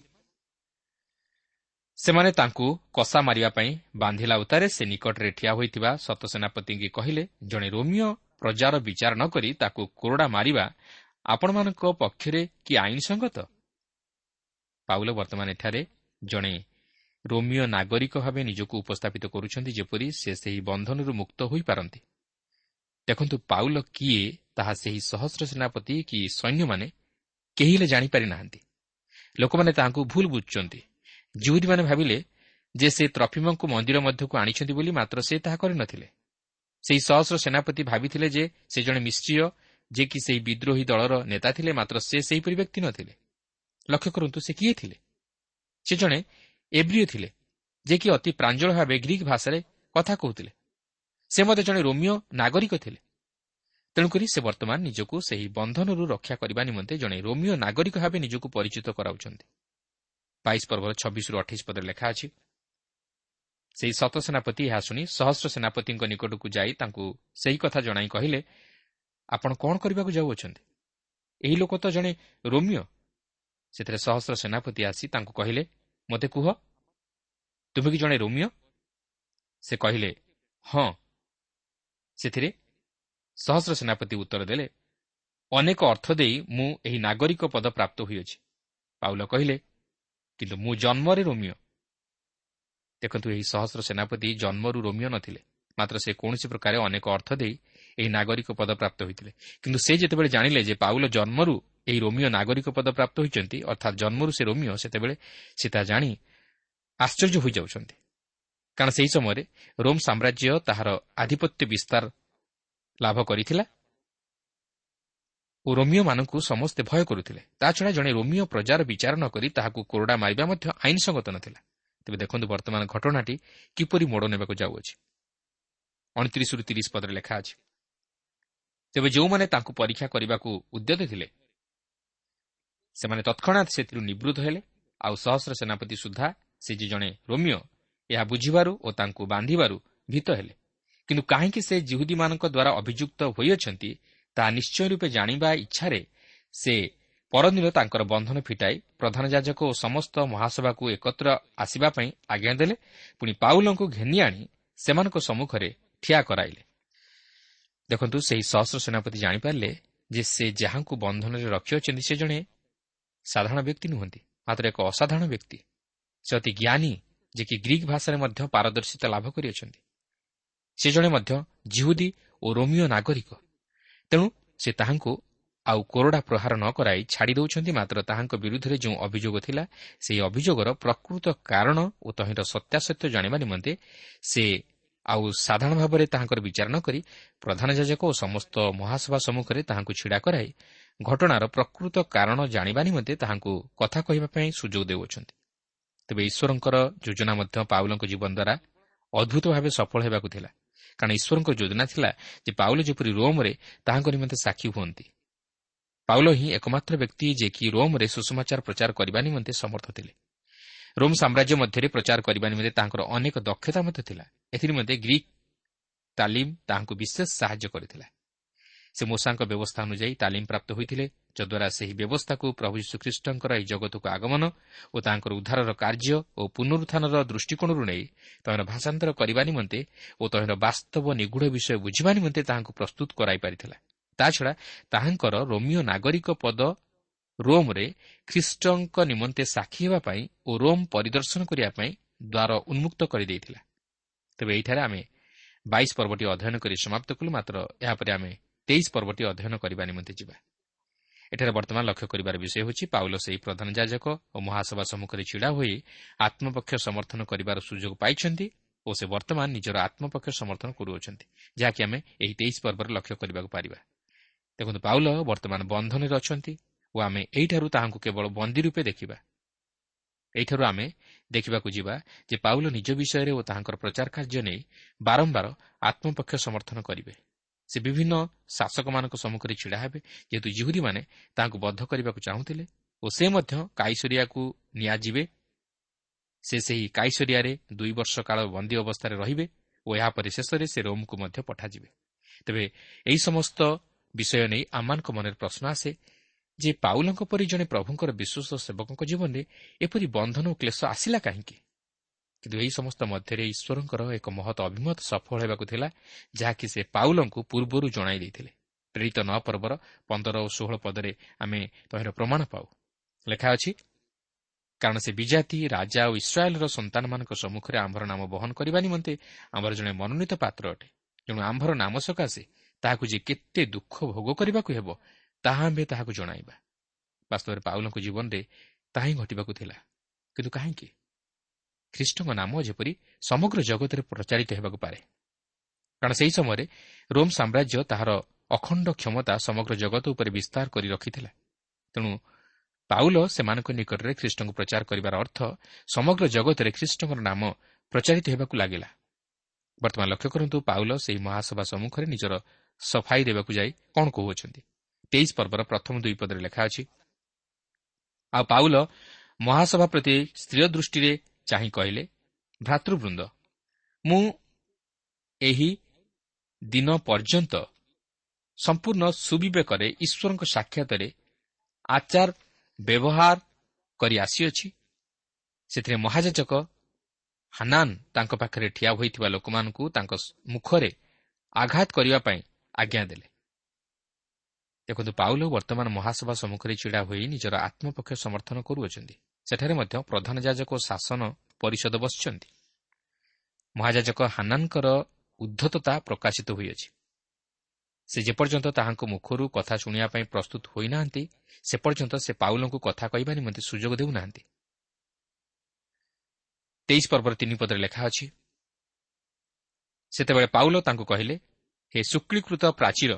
ସେମାନେ ତାଙ୍କୁ କଷା ମାରିବା ପାଇଁ ବାନ୍ଧିଲା ଉତ୍ତାରେ ସେ ନିକଟରେ ଠିଆ ହୋଇଥିବା ସତସେନାପତିଙ୍କୁ କହିଲେ ଜଣେ ରୋମିଓ ପ୍ରଜାର ବିଚାର ନ କରି ତାକୁ କୋରଡ଼ା ମାରିବା ଆପଣମାନଙ୍କ ପକ୍ଷରେ କି ଆଇନ ସଙ୍ଗତ ପାଉଲ ବର୍ତ୍ତମାନ ଏଠାରେ ଜଣେ ରୋମିଓ ନାଗରିକ ଭାବେ ନିଜକୁ ଉପସ୍ଥାପିତ କରୁଛନ୍ତି ଯେପରି ସେ ସେହି ବନ୍ଧନରୁ ମୁକ୍ତ ହୋଇପାରନ୍ତି। ଦେଖନ୍ତୁ ପାଉଲ କିଏ ତାହା ସେହି ସହସ୍ର ସେନାପତି କି ସୈନ୍ୟମାନେ କେହି ହେଲେ ଜାଣିପାରି ନାହାନ୍ତି ଲୋକମାନେ ତାହାଙ୍କୁ ଭୁଲ ବୁଝୁଛନ୍ତି। ଜୁହୁଦୀମାନେ ଭାବିଲେ ଯେ ସେ ତ୍ରଫିମଙ୍କୁ ମନ୍ଦିର ମଧ୍ୟକୁ ଆଣିଛନ୍ତି ବୋଲି ମାତ୍ର ସେ ତାହା କରିନଥିଲେ। ସେହି ସହସ୍ର ସେନାପତି ଭାବିଥିଲେ ଯେ ସେ ଜଣେ ମିଶ୍ରିୟ ଯେ କି ସେହି ବିଦ୍ରୋହୀ ଦଳର ନେତା ଥିଲେ ମାତ୍ର ସେ ସେହିପରି ବ୍ୟକ୍ତି ନଥିଲେ। ଲକ୍ଷ୍ୟ କରନ୍ତୁ ସେ କିଏ ଥିଲେ। ସେ ଜଣେ ଏବ୍ରିଓ ଥିଲେ ଯେ କି ଅତି ପ୍ରାଞ୍ଜଳ ଭାବେ ଗ୍ରୀକ୍ ଭାଷାରେ କଥା କହୁଥିଲେ। ସେ ମଧ୍ୟ ଜଣେ ରୋମିଓ ନାଗରିକ ଥିଲେ। ତେଣୁକରି ସେ ବର୍ତ୍ତମାନ ନିଜକୁ ସେହି ବନ୍ଧନରୁ ରକ୍ଷା କରିବା ନିମନ୍ତେ ଜଣେ ରୋମିଓ ନାଗରିକ ଭାବେ ନିଜକୁ ପରିଚିତ କରାଉଛନ୍ତି। ବାଇଶ ପର୍ବର ଛବିଶରୁ ଅଠେଇଶ ପଦରେ ଲେଖା ଅଛି। ସେହି ସତ ସେନାପତି ଏହା ଶୁଣି ସହସ୍ର ସେନାପତିଙ୍କ ନିକଟକୁ ଯାଇ ତାଙ୍କୁ ସେହି କଥା ଜଣାଇ କହିଲେ ଆପଣ କ'ଣ କରିବାକୁ ଯାଉଅଛନ୍ତି? ଏହି ଲୋକ ତ ଜଣେ ରୋମିଓ। ସେଥିରେ ସହସ୍ର ସେନାପତି ଆସି ତାଙ୍କୁ କହିଲେ ମୋତେ କୁହ ତୁମେ କି ଜଣେ ରୋମିଓ? ସେ କହିଲେ ହଁ। ସେଥିରେ ସହସ୍ର ସେନାପତି ଉତ୍ତର ଦେଲେ ଅନେକ ଅର୍ଥ ଦେଇ ମୁଁ ଏହି ନାଗରିକ ପଦ ପ୍ରାପ୍ତ ହୋଇଅଛି। ପାଉଲ କହିଲେ କିନ୍ତୁ ମୁଁ ଜନ୍ମରେ ରୋମିଓ। ଦେଖନ୍ତୁ ଏହି ସହସ୍ର ସେନାପତି ଜନ୍ମରୁ ରୋମିଓ ନଥିଲେ। ମାତ୍ର ସେ କୌଣସି ପ୍ରକାର ଅନେକ ଅର୍ଥ ଦେଇ ଏହି ନାଗରିକ ପଦ ପ୍ରାପ୍ତ ହୋଇଥିଲେ। କିନ୍ତୁ ସେ ଯେତେବେଳେ ଜାଣିଲେ ଯେ ପାଉଲ ଜନ୍ମରୁ ଏହି ରୋମିଓ ନାଗରିକ ପଦ ପ୍ରାପ୍ତ ହୋଇଛନ୍ତି ଅର୍ଥାତ୍ ଜନ୍ମରୁ ସେ ରୋମିଓ ସେତେବେଳେ ସେ ତାହା ଜାଣି ଆଶ୍ଚର୍ଯ୍ୟ ହୋଇଯାଉଛନ୍ତି। କାରଣ ସେହି ସମୟରେ ରୋମ୍ ସାମ୍ରାଜ୍ୟ ତାହାର ଆଧିପତ୍ୟ ବିସ୍ତାର ଲାଭ କରିଥିଲା ଓ ରୋମିଓମାନଙ୍କୁ ସମସ୍ତେ ଭୟ କରୁଥିଲେ। ତାଛଡ଼ା ଜଣେ ରୋମିଓ ପ୍ରଜାର ବିଚାର ନ କରି ତାହାକୁ କୋରଡ଼ା ମାରିବା ମଧ୍ୟ ଆଇନସଙ୍ଗତ ନଥିଲା। ତେବେ ଦେଖନ୍ତୁ ବର୍ତ୍ତମାନ ଘଟଣାଟି କିପରି ମୋଡ଼ ନେବାକୁ ଯାଉଅଛି। ଅଣତିରିଶରୁ ତିରିଶ ପଦରେ ଲେଖା ଅଛି ତେବେ ଯେଉଁମାନେ ତାଙ୍କୁ ପରୀକ୍ଷା କରିବାକୁ ଉଦ୍ୟତ ଥିଲେ ସେମାନେ ତତ୍କ୍ଷଣାତ୍ ସେଥିରୁ ନିବୃତ୍ତ ହେଲେ ଆଉ ସହସ୍ର ସେନାପତି ସୁଦ୍ଧା ସେ ଯେ ଜଣେ ରୋମିଓ ଏହା ବୁଝିବାରୁ ଓ ତାଙ୍କୁ ବାନ୍ଧିବାରୁ ଭୀତ ହେଲେ। କିନ୍ତୁ କାହିଁକି ସେ ଜିହୁଦୀମାନଙ୍କ ଦ୍ୱାରା ଅଭିଯୁକ୍ତ ହୋଇଅଛନ୍ତି ତାହା ନିଶ୍ଚୟ ରୂପେ ଜାଣିବା ଇଚ୍ଛାରେ ସେ ପରଦିନ ତାଙ୍କର ବନ୍ଧନ ଫିଟାଇ ପ୍ରଧାନ ଯାଜକ ଓ ସମସ୍ତ ମହାସଭାକୁ ଏକତ୍ର ଆସିବା ପାଇଁ ଆଜ୍ଞା ଦେଲେ। ପୁଣି ପାଉଲଙ୍କୁ ଘେନି ଆଣି ସେମାନଙ୍କ ସମ୍ମୁଖରେ ଠିଆ କରାଇଲେ। ଦେଖନ୍ତୁ ସେହି ସହସ୍ର ସେନାପତି ଜାଣିପାରିଲେ ଯେ ସେ ଯାହାଙ୍କୁ ବନ୍ଧନରେ ରଖିଅଛନ୍ତି ସେ ଜଣେ ସାଧାରଣ ବ୍ୟକ୍ତି ନୁହନ୍ତି ମାତ୍ର ଏକ ଅସାଧାରଣ ବ୍ୟକ୍ତି। ସେ ଅତି ଜ୍ଞାନୀ ଯେ କି ଗ୍ରୀକ୍ ଭାଷାରେ ମଧ୍ୟ ପାରଦର୍ଶିତା ଲାଭ କରିଅଛନ୍ତି। ସେ ଜଣେ ମଧ୍ୟ ଜିହୁଦୀ ଓ ରୋମିଓ ନାଗରିକ। ତେଣୁ ସେ ତାହାଙ୍କୁ ଆଉ କୋରଡ଼ା ପ୍ରହାର ନ କରାଇ ଛାଡ଼ି ଦେଉଛନ୍ତି। ମାତ୍ର ତାହାଙ୍କ ବିରୁଦ୍ଧରେ ଯେଉଁ ଅଭିଯୋଗ ଥିଲା ସେହି ଅଭିଯୋଗର ପ୍ରକୃତ କାରଣ ଓ ତହିଁର ସତ୍ୟାସତ୍ୟ ଜାଣିବା ନିମନ୍ତେ ସେ ଆଉ ସାଧାରଣ ଭାବରେ ତାହାଙ୍କର ବିଚାର ନ କରି ପ୍ରଧାନ ଯାଜକ ଓ ସମସ୍ତ ମହାସଭା ସମ୍ମୁଖରେ ତାହାଙ୍କୁ ଛିଡ଼ା କରାଇ ଘଟଣାର ପ୍ରକୃତ କାରଣ ଜାଣିବା ନିମନ୍ତେ ତାହାଙ୍କୁ କଥା କହିବା ପାଇଁ ସୁଯୋଗ ଦେଉଅଛନ୍ତି। ତେବେ ଈଶ୍ୱରଙ୍କର ଯୋଜନା ମଧ୍ୟ ପାଉଲଙ୍କ ଜୀବନ ଦ୍ୱାରା ଅଦ୍ଭୁତ ଭାବେ ସଫଳ ହେବାକୁ ଥିଲା। କାରଣ ଈଶ୍ୱରଙ୍କ ଯୋଜନା ଥିଲା ଯେ ପାଉଲ ଯେପରି ରୋମ୍ରେ ତାହାଙ୍କ ନିମନ୍ତେ ସାକ୍ଷୀ ହୁଅନ୍ତି। ପାଉଲ ହିଁ ଏକମାତ୍ର ବ୍ୟକ୍ତି ଯେ କି ରୋମ୍ରେ ସୁଷମାଚାର ପ୍ରଚାର କରିବା ନିମନ୍ତେ ସମର୍ଥ ଥିଲେ। ରୋମ୍ ସାମ୍ରାଜ୍ୟ ମଧ୍ୟରେ ପ୍ରଚାର କରିବା ନିମନ୍ତେ ତାଙ୍କର ଅନେକ ଦକ୍ଷତା ମଧ୍ୟ ଥିଲା। ଏଥିନିମନ୍ତେ ଗ୍ରୀକ୍ ତାଲିମ ତାହାଙ୍କୁ ବିଶେଷ ସାହାଯ୍ୟ କରିଥିଲା। ସେ ମୂଷାଙ୍କ ବ୍ୟବସ୍ଥା ଅନୁଯାୟୀ ତାଲିମ ପ୍ରାପ୍ତ ହୋଇଥିଲେ ଯଦ୍ୱାରା ସେହି ବ୍ୟବସ୍ଥାକୁ ପ୍ରଭୁ ଯୀଶୁଖ୍ରୀଷ୍ଟଙ୍କର ଏହି ଜଗତକୁ ଆଗମନ ଓ ତାଙ୍କର ଉଦ୍ଧାରର କାର୍ଯ୍ୟ ଓ ପୁନରୁତ୍ଥାନର ଦୃଷ୍ଟିକୋଣରୁ ନେଇ ତହିଁର ଭାଷାନ୍ତର କରିବା ନିମନ୍ତେ ଓ ତହିଁର ବାସ୍ତବ ନିଗୁଢ଼ ବିଷୟ ବୁଝିବା ନିମନ୍ତେ ତାହାଙ୍କୁ ପ୍ରସ୍ତୁତ କରାଇପାରିଥିଲା ତାଛଡ଼ା ତାହାଙ୍କର ରୋମିଓ ନାଗରିକ ପଦ ରୋମ୍ରେ ଖ୍ରୀଷ୍ଟଙ୍କ ନିମନ୍ତେ ସାକ୍ଷୀ ହେବା ପାଇଁ ଓ ରୋମ୍ ପରିଦର୍ଶନ କରିବା ପାଇଁ ଦ୍ୱାର ଉନ୍ମୁକ୍ତ କରିଦେଇଥିଲା। ତେବେ ଏହିଠାରେ ଆମେ ବାଇଶ ପର୍ବଟି ଅଧ୍ୟୟନ କରି ସମାପ୍ତ କଲୁ ମାତ୍ର ଏହାପରେ ଆମେ ତେଇଶ ପର୍ବଟି ଅଧ୍ୟୟନ କରିବା ନିମନ୍ତେ ଯିବା। ଏଠାରେ ବର୍ତ୍ତମାନ ଲକ୍ଷ୍ୟ କରିବାର ବିଷୟ ହେଉଛି ପାଉଲ ସେହି ପ୍ରଧାନ ଯାଜକ ଓ ମହାସଭା ସମ୍ମୁଖରେ ଛିଡ଼ା ହୋଇ ଆତ୍ମପକ୍ଷ ସମର୍ଥନ କରିବାର ସୁଯୋଗ ପାଇଛନ୍ତି ଓ ସେ ବର୍ତ୍ତମାନ ନିଜର ଆତ୍ମପକ୍ଷ ସମର୍ଥନ କରୁଅଛନ୍ତି ଯାହାକି ଆମେ ଏହି ତେଇଶ ପର୍ବରେ ଲକ୍ଷ୍ୟ କରିବାକୁ ପାରିବା। ଦେଖନ୍ତୁ ପାଉଲ ବର୍ତ୍ତମାନ ବନ୍ଧନରେ ଅଛନ୍ତି ଓ ଆମେ ଏହିଠାରୁ ତାହାଙ୍କୁ କେବଳ ବନ୍ଦୀ ରୂପେ ଦେଖିବା। ଏହିଠାରୁ ଆମେ ଦେଖିବାକୁ ଯିବା ଯେ ପାଉଲ ନିଜ ବିଷୟରେ ଓ ତାହାଙ୍କର ପ୍ରଚାର କାର୍ଯ୍ୟ ନେଇ ବାରମ୍ବାର ଆତ୍ମପକ୍ଷ ସମର୍ଥନ କରିବେ। ସେ ବିଭିନ୍ନ ଶାସକମାନଙ୍କ ସମ୍ମୁଖରେ ଛିଡ଼ା ହେବେ। ଯେହେତୁ ଜିହୁରୀମାନେ ତାହାଙ୍କୁ ବଦ୍ଧ କରିବାକୁ ଚାହୁଁଥିଲେ ଓ ସେ ମଧ୍ୟ କାଇସରିଆକୁ ନିଆଯିବେ। ସେ ସେହି କାଇସରିଆରେ ଦୁଇ ବର୍ଷ କାଳ ବନ୍ଦୀ ଅବସ୍ଥାରେ ରହିବେ ଓ ଏହାପରେ ଶେଷରେ ସେ ରୋମ୍କୁ ମଧ୍ୟ ପଠାଯିବେ। ତେବେ ଏହି ସମସ୍ତ ବିଷୟ ନେଇ ଆମମାନଙ୍କ ମନରେ ପ୍ରଶ୍ନ ଆସେ ଯେ ପାଉଲଙ୍କ ପରି ଜଣେ ପ୍ରଭୁଙ୍କର ବିଶ୍ୱସ୍ତ ସେବକଙ୍କ ଜୀବନରେ ଏପରି ବନ୍ଧନ ଓ କ୍ଲେଶ ଆସିଲା କାହିଁକି? କିନ୍ତୁ ଏହି ସମସ୍ତ ମଧ୍ୟରେ ଈଶ୍ୱରଙ୍କର ଏକ ମହତ ଅଭିମତ ସଫଳ ହେବାକୁ ଥିଲା ଯାହାକି ସେ ପାଉଲଙ୍କୁ ପୂର୍ବରୁ ଜଣାଇ ଦେଇଥିଲେ। ପ୍ରେରିତ ନଅ ପର୍ବର ପନ୍ଦର ଓ ଷୋହଳ ପଦରେ ଆମେ ତହିଁର ପ୍ରମାଣ ପାଉ। ଲେଖା ଅଛି କାରଣ ସେ ବିଜାତି ରାଜା ଓ ଇସ୍ରାଏଲ୍ର ସନ୍ତାନମାନଙ୍କ ସମ୍ମୁଖରେ ଆମ୍ଭର ନାମ ବହନ କରିବା ନିମନ୍ତେ ଆମର ଜଣେ ମନୋନୀତ ପାତ୍ର ଅଟେ। ତେଣୁ ଆମ୍ଭର ନାମ ସକାଶେ ତାହାକୁ ଯେ କେତେ ଦୁଃଖ ଭୋଗ କରିବାକୁ ହେବ ତାହା ଆମ୍ଭେ ତାହାକୁ ଜଣାଇବା। ବାସ୍ତବରେ ପାଉଲଙ୍କ ଜୀବନରେ ତାହା ହିଁ ଘଟିବାକୁ ଥିଲା। କିନ୍ତୁ କାହିଁକି? ଖ୍ରୀଷ୍ଟଙ୍କ ନାମ ଯେପରି ସମଗ୍ର ଜଗତରେ ପ୍ରଚାରିତ ହେବାକୁ ପାରେ। କାରଣ ସେହି ସମୟରେ ରୋମ୍ ସାମ୍ରାଜ୍ୟ ତାହାର ଅଖଣ୍ଡ କ୍ଷମତା ସମଗ୍ର ଜଗତ ଉପରେ ବିସ୍ତାର କରି ରଖିଥିଲା। ତେଣୁ ପାଉଲ ସେମାନଙ୍କ ନିକଟରେ ଖ୍ରୀଷ୍ଟଙ୍କୁ ପ୍ରଚାର କରିବାର ଅର୍ଥ ସମଗ୍ର ଜଗତରେ ଖ୍ରୀଷ୍ଟଙ୍କର ନାମ ପ୍ରଚାରିତ ହେବାକୁ ଲାଗିଲା। ବର୍ତ୍ତମାନ ଲକ୍ଷ୍ୟ କରନ୍ତୁ ପାଉଲ ସେହି ମହାସଭା ସମ୍ମୁଖରେ ନିଜର ସଫାଇ ଦେବାକୁ ଯାଇ କ'ଣ କହୁଅଛନ୍ତି। ତେଇଶ ପର୍ବର ପ୍ରଥମ ଦୁଇ ପଦରେ ଲେଖା ଅଛି ଆଉ ପାଉଲ ମହାସଭା ପ୍ରତି ସ୍ତ୍ରୀୟ ଦୃଷ୍ଟିରେ ଚାହିଁ କହିଲେ ଭ୍ରାତୃବୃନ୍ଦ ମୁଁ ଏହି ଦିନ ପର୍ଯ୍ୟନ୍ତ ସମ୍ପୂର୍ଣ୍ଣ ସୁବିବେକରେ ଈଶ୍ୱରଙ୍କ ସାକ୍ଷାତରେ ଆଚାର ବ୍ୟବହାର କରି ଆସିଅଛି। ସେଥିରେ ମହାଯାଚକ ହାନାନ୍ ତାଙ୍କ ପାଖରେ ଠିଆ ହୋଇଥିବା ଲୋକମାନଙ୍କୁ ତାଙ୍କ ମୁଖରେ ଆଘାତ କରିବା ପାଇଁ ଆଜ୍ଞା ଦେଲେ। ଦେଖନ୍ତୁ ପାଉଲ ବର୍ତ୍ତମାନ ମହାସଭା ସମ୍ମୁଖରେ ଛିଡ଼ା ହୋଇ ନିଜର ଆତ୍ମପକ୍ଷ ସମର୍ଥନ କରୁଅଛନ୍ତି। ସେଠାରେ ମଧ୍ୟ ପ୍ରଧାନ ଯାଜକ ଓ ଶାସନ ପରିଷଦ ବସିଛନ୍ତି। ମହାଯାଜକ ହାନାନଙ୍କର ଉଦ୍ଧତତା ପ୍ରକାଶିତ ହୋଇଅଛି। ସେ ଯେପର୍ଯ୍ୟନ୍ତ ତାହାଙ୍କ ମୁଖରୁ କଥା ଶୁଣିବା ପାଇଁ ପ୍ରସ୍ତୁତ ହୋଇନାହାନ୍ତି ସେ ପର୍ଯ୍ୟନ୍ତ ସେ ପାଉଲଙ୍କୁ କଥା କହିବା ନିମନ୍ତେ ସୁଯୋଗ ଦେଉନାହାନ୍ତି। ତେଇଶ ପର୍ବର ତିନି ପଦରେ ଲେଖା ଅଛି ସେତେବେଳେ ପାଉଲ ତାଙ୍କୁ କହିଲେ ହେ ଶୁକ୍ଳୀକୃତ ପ୍ରାଚୀର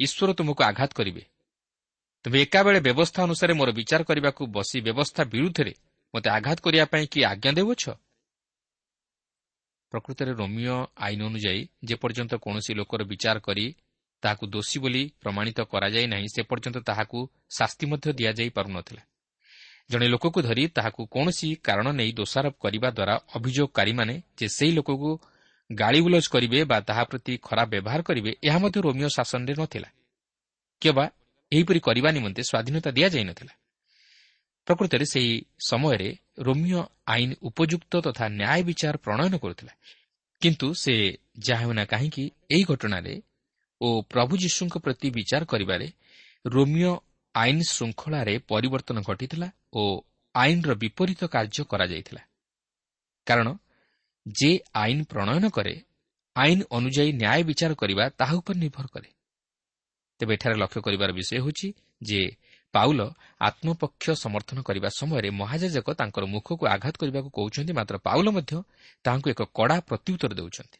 ଈଶ୍ୱର ତୁମକୁ ଆଘାତ କରିବେ। ତୁମେ ଏକାବେଳେ ବ୍ୟବସ୍ଥା ଅନୁସାରେ ମୋର ବିଚାର କରିବାକୁ ବସି ବ୍ୟବସ୍ଥା ବିରୁଦ୍ଧରେ ମୋତେ ଆଘାତ କରିବା ପାଇଁ କି ଆଜ୍ଞା ଦେଉଅଛ? ପ୍ରକୃତରେ ରୋମିଓ ଆଇନ ଅନୁଯାୟୀ ଯେପର୍ଯ୍ୟନ୍ତ କୌଣସି ଲୋକର ବିଚାର କରି ତାହାକୁ ଦୋଷୀ ବୋଲି ପ୍ରମାଣିତ କରାଯାଇ ନାହିଁ ସେ ପର୍ଯ୍ୟନ୍ତ ତାହାକୁ ଶାସ୍ତି ମଧ୍ୟ ଦିଆଯାଇ ପାରୁନଥିଲା। ଜଣେ ଲୋକକୁ ଧରି ତାହାକୁ କୌଣସି କାରଣ ନେଇ ଦୋଷାରୋପ କରିବା ଦ୍ୱାରା ଅଭିଯୋଗକାରୀମାନେ ଯେ ସେହି ଲୋକକୁ ଗାଳିଗୁଲଜ କରିବେ ବା ତାହା ପ୍ରତି ଖରାପ ବ୍ୟବହାର କରିବେ ଏହା ମଧ୍ୟ ରୋମିଓ ଶାସନରେ ନଥିଲା। କିମ୍ବା ଏହିପରି କରିବା ନିମନ୍ତେ ସ୍ୱାଧୀନତା ଦିଆଯାଇନଥିଲା। ପ୍ରକୃତରେ ସେହି ସମୟରେ ରୋମିଓ ଆଇନ ଉପଯୁକ୍ତ ତଥା ନ୍ୟାୟ ବିଚାର ପ୍ରଣୟନ କରୁଥିଲା। କିନ୍ତୁ ସେ ଯାହା ହେଉନା କାହିଁକି ଏହି ଘଟଣାରେ ଓ ପ୍ରଭୁ ଯୀଶୁଙ୍କ ପ୍ରତି ବିଚାର କରିବାରେ ରୋମିଓ ଆଇନ ଶୃଙ୍ଖଳାରେ ପରିବର୍ତ୍ତନ ଘଟିଥିଲା ଓ ଆଇନର ବିପରୀତ କାର୍ଯ୍ୟ କରାଯାଇଥିଲା। କାରଣ ଯେ ଆଇନ ପ୍ରଣୟନ କରେ ଆଇନ ଅନୁଯାୟୀ ନ୍ୟାୟ ବିଚାର କରିବା ତାହା ଉପରେ ନିର୍ଭର କରେ। ତେବେ ଏଠାରେ ଲକ୍ଷ୍ୟ କରିବାର ବିଷୟ ହେଉଛି ଯେ ପାଉଲ ଆତ୍ମପକ୍ଷ ସମର୍ଥନ କରିବା ସମୟରେ ମହାଜାଜକ ତାଙ୍କର ମୁଖକୁ ଆଘାତ କରିବାକୁ କହୁଛନ୍ତି ମାତ୍ର ପାଉଲ ମଧ୍ୟ ତାହାଙ୍କୁ ଏକ କଡ଼ା ପ୍ରତ୍ୟୁତ୍ତର ଦେଉଛନ୍ତି।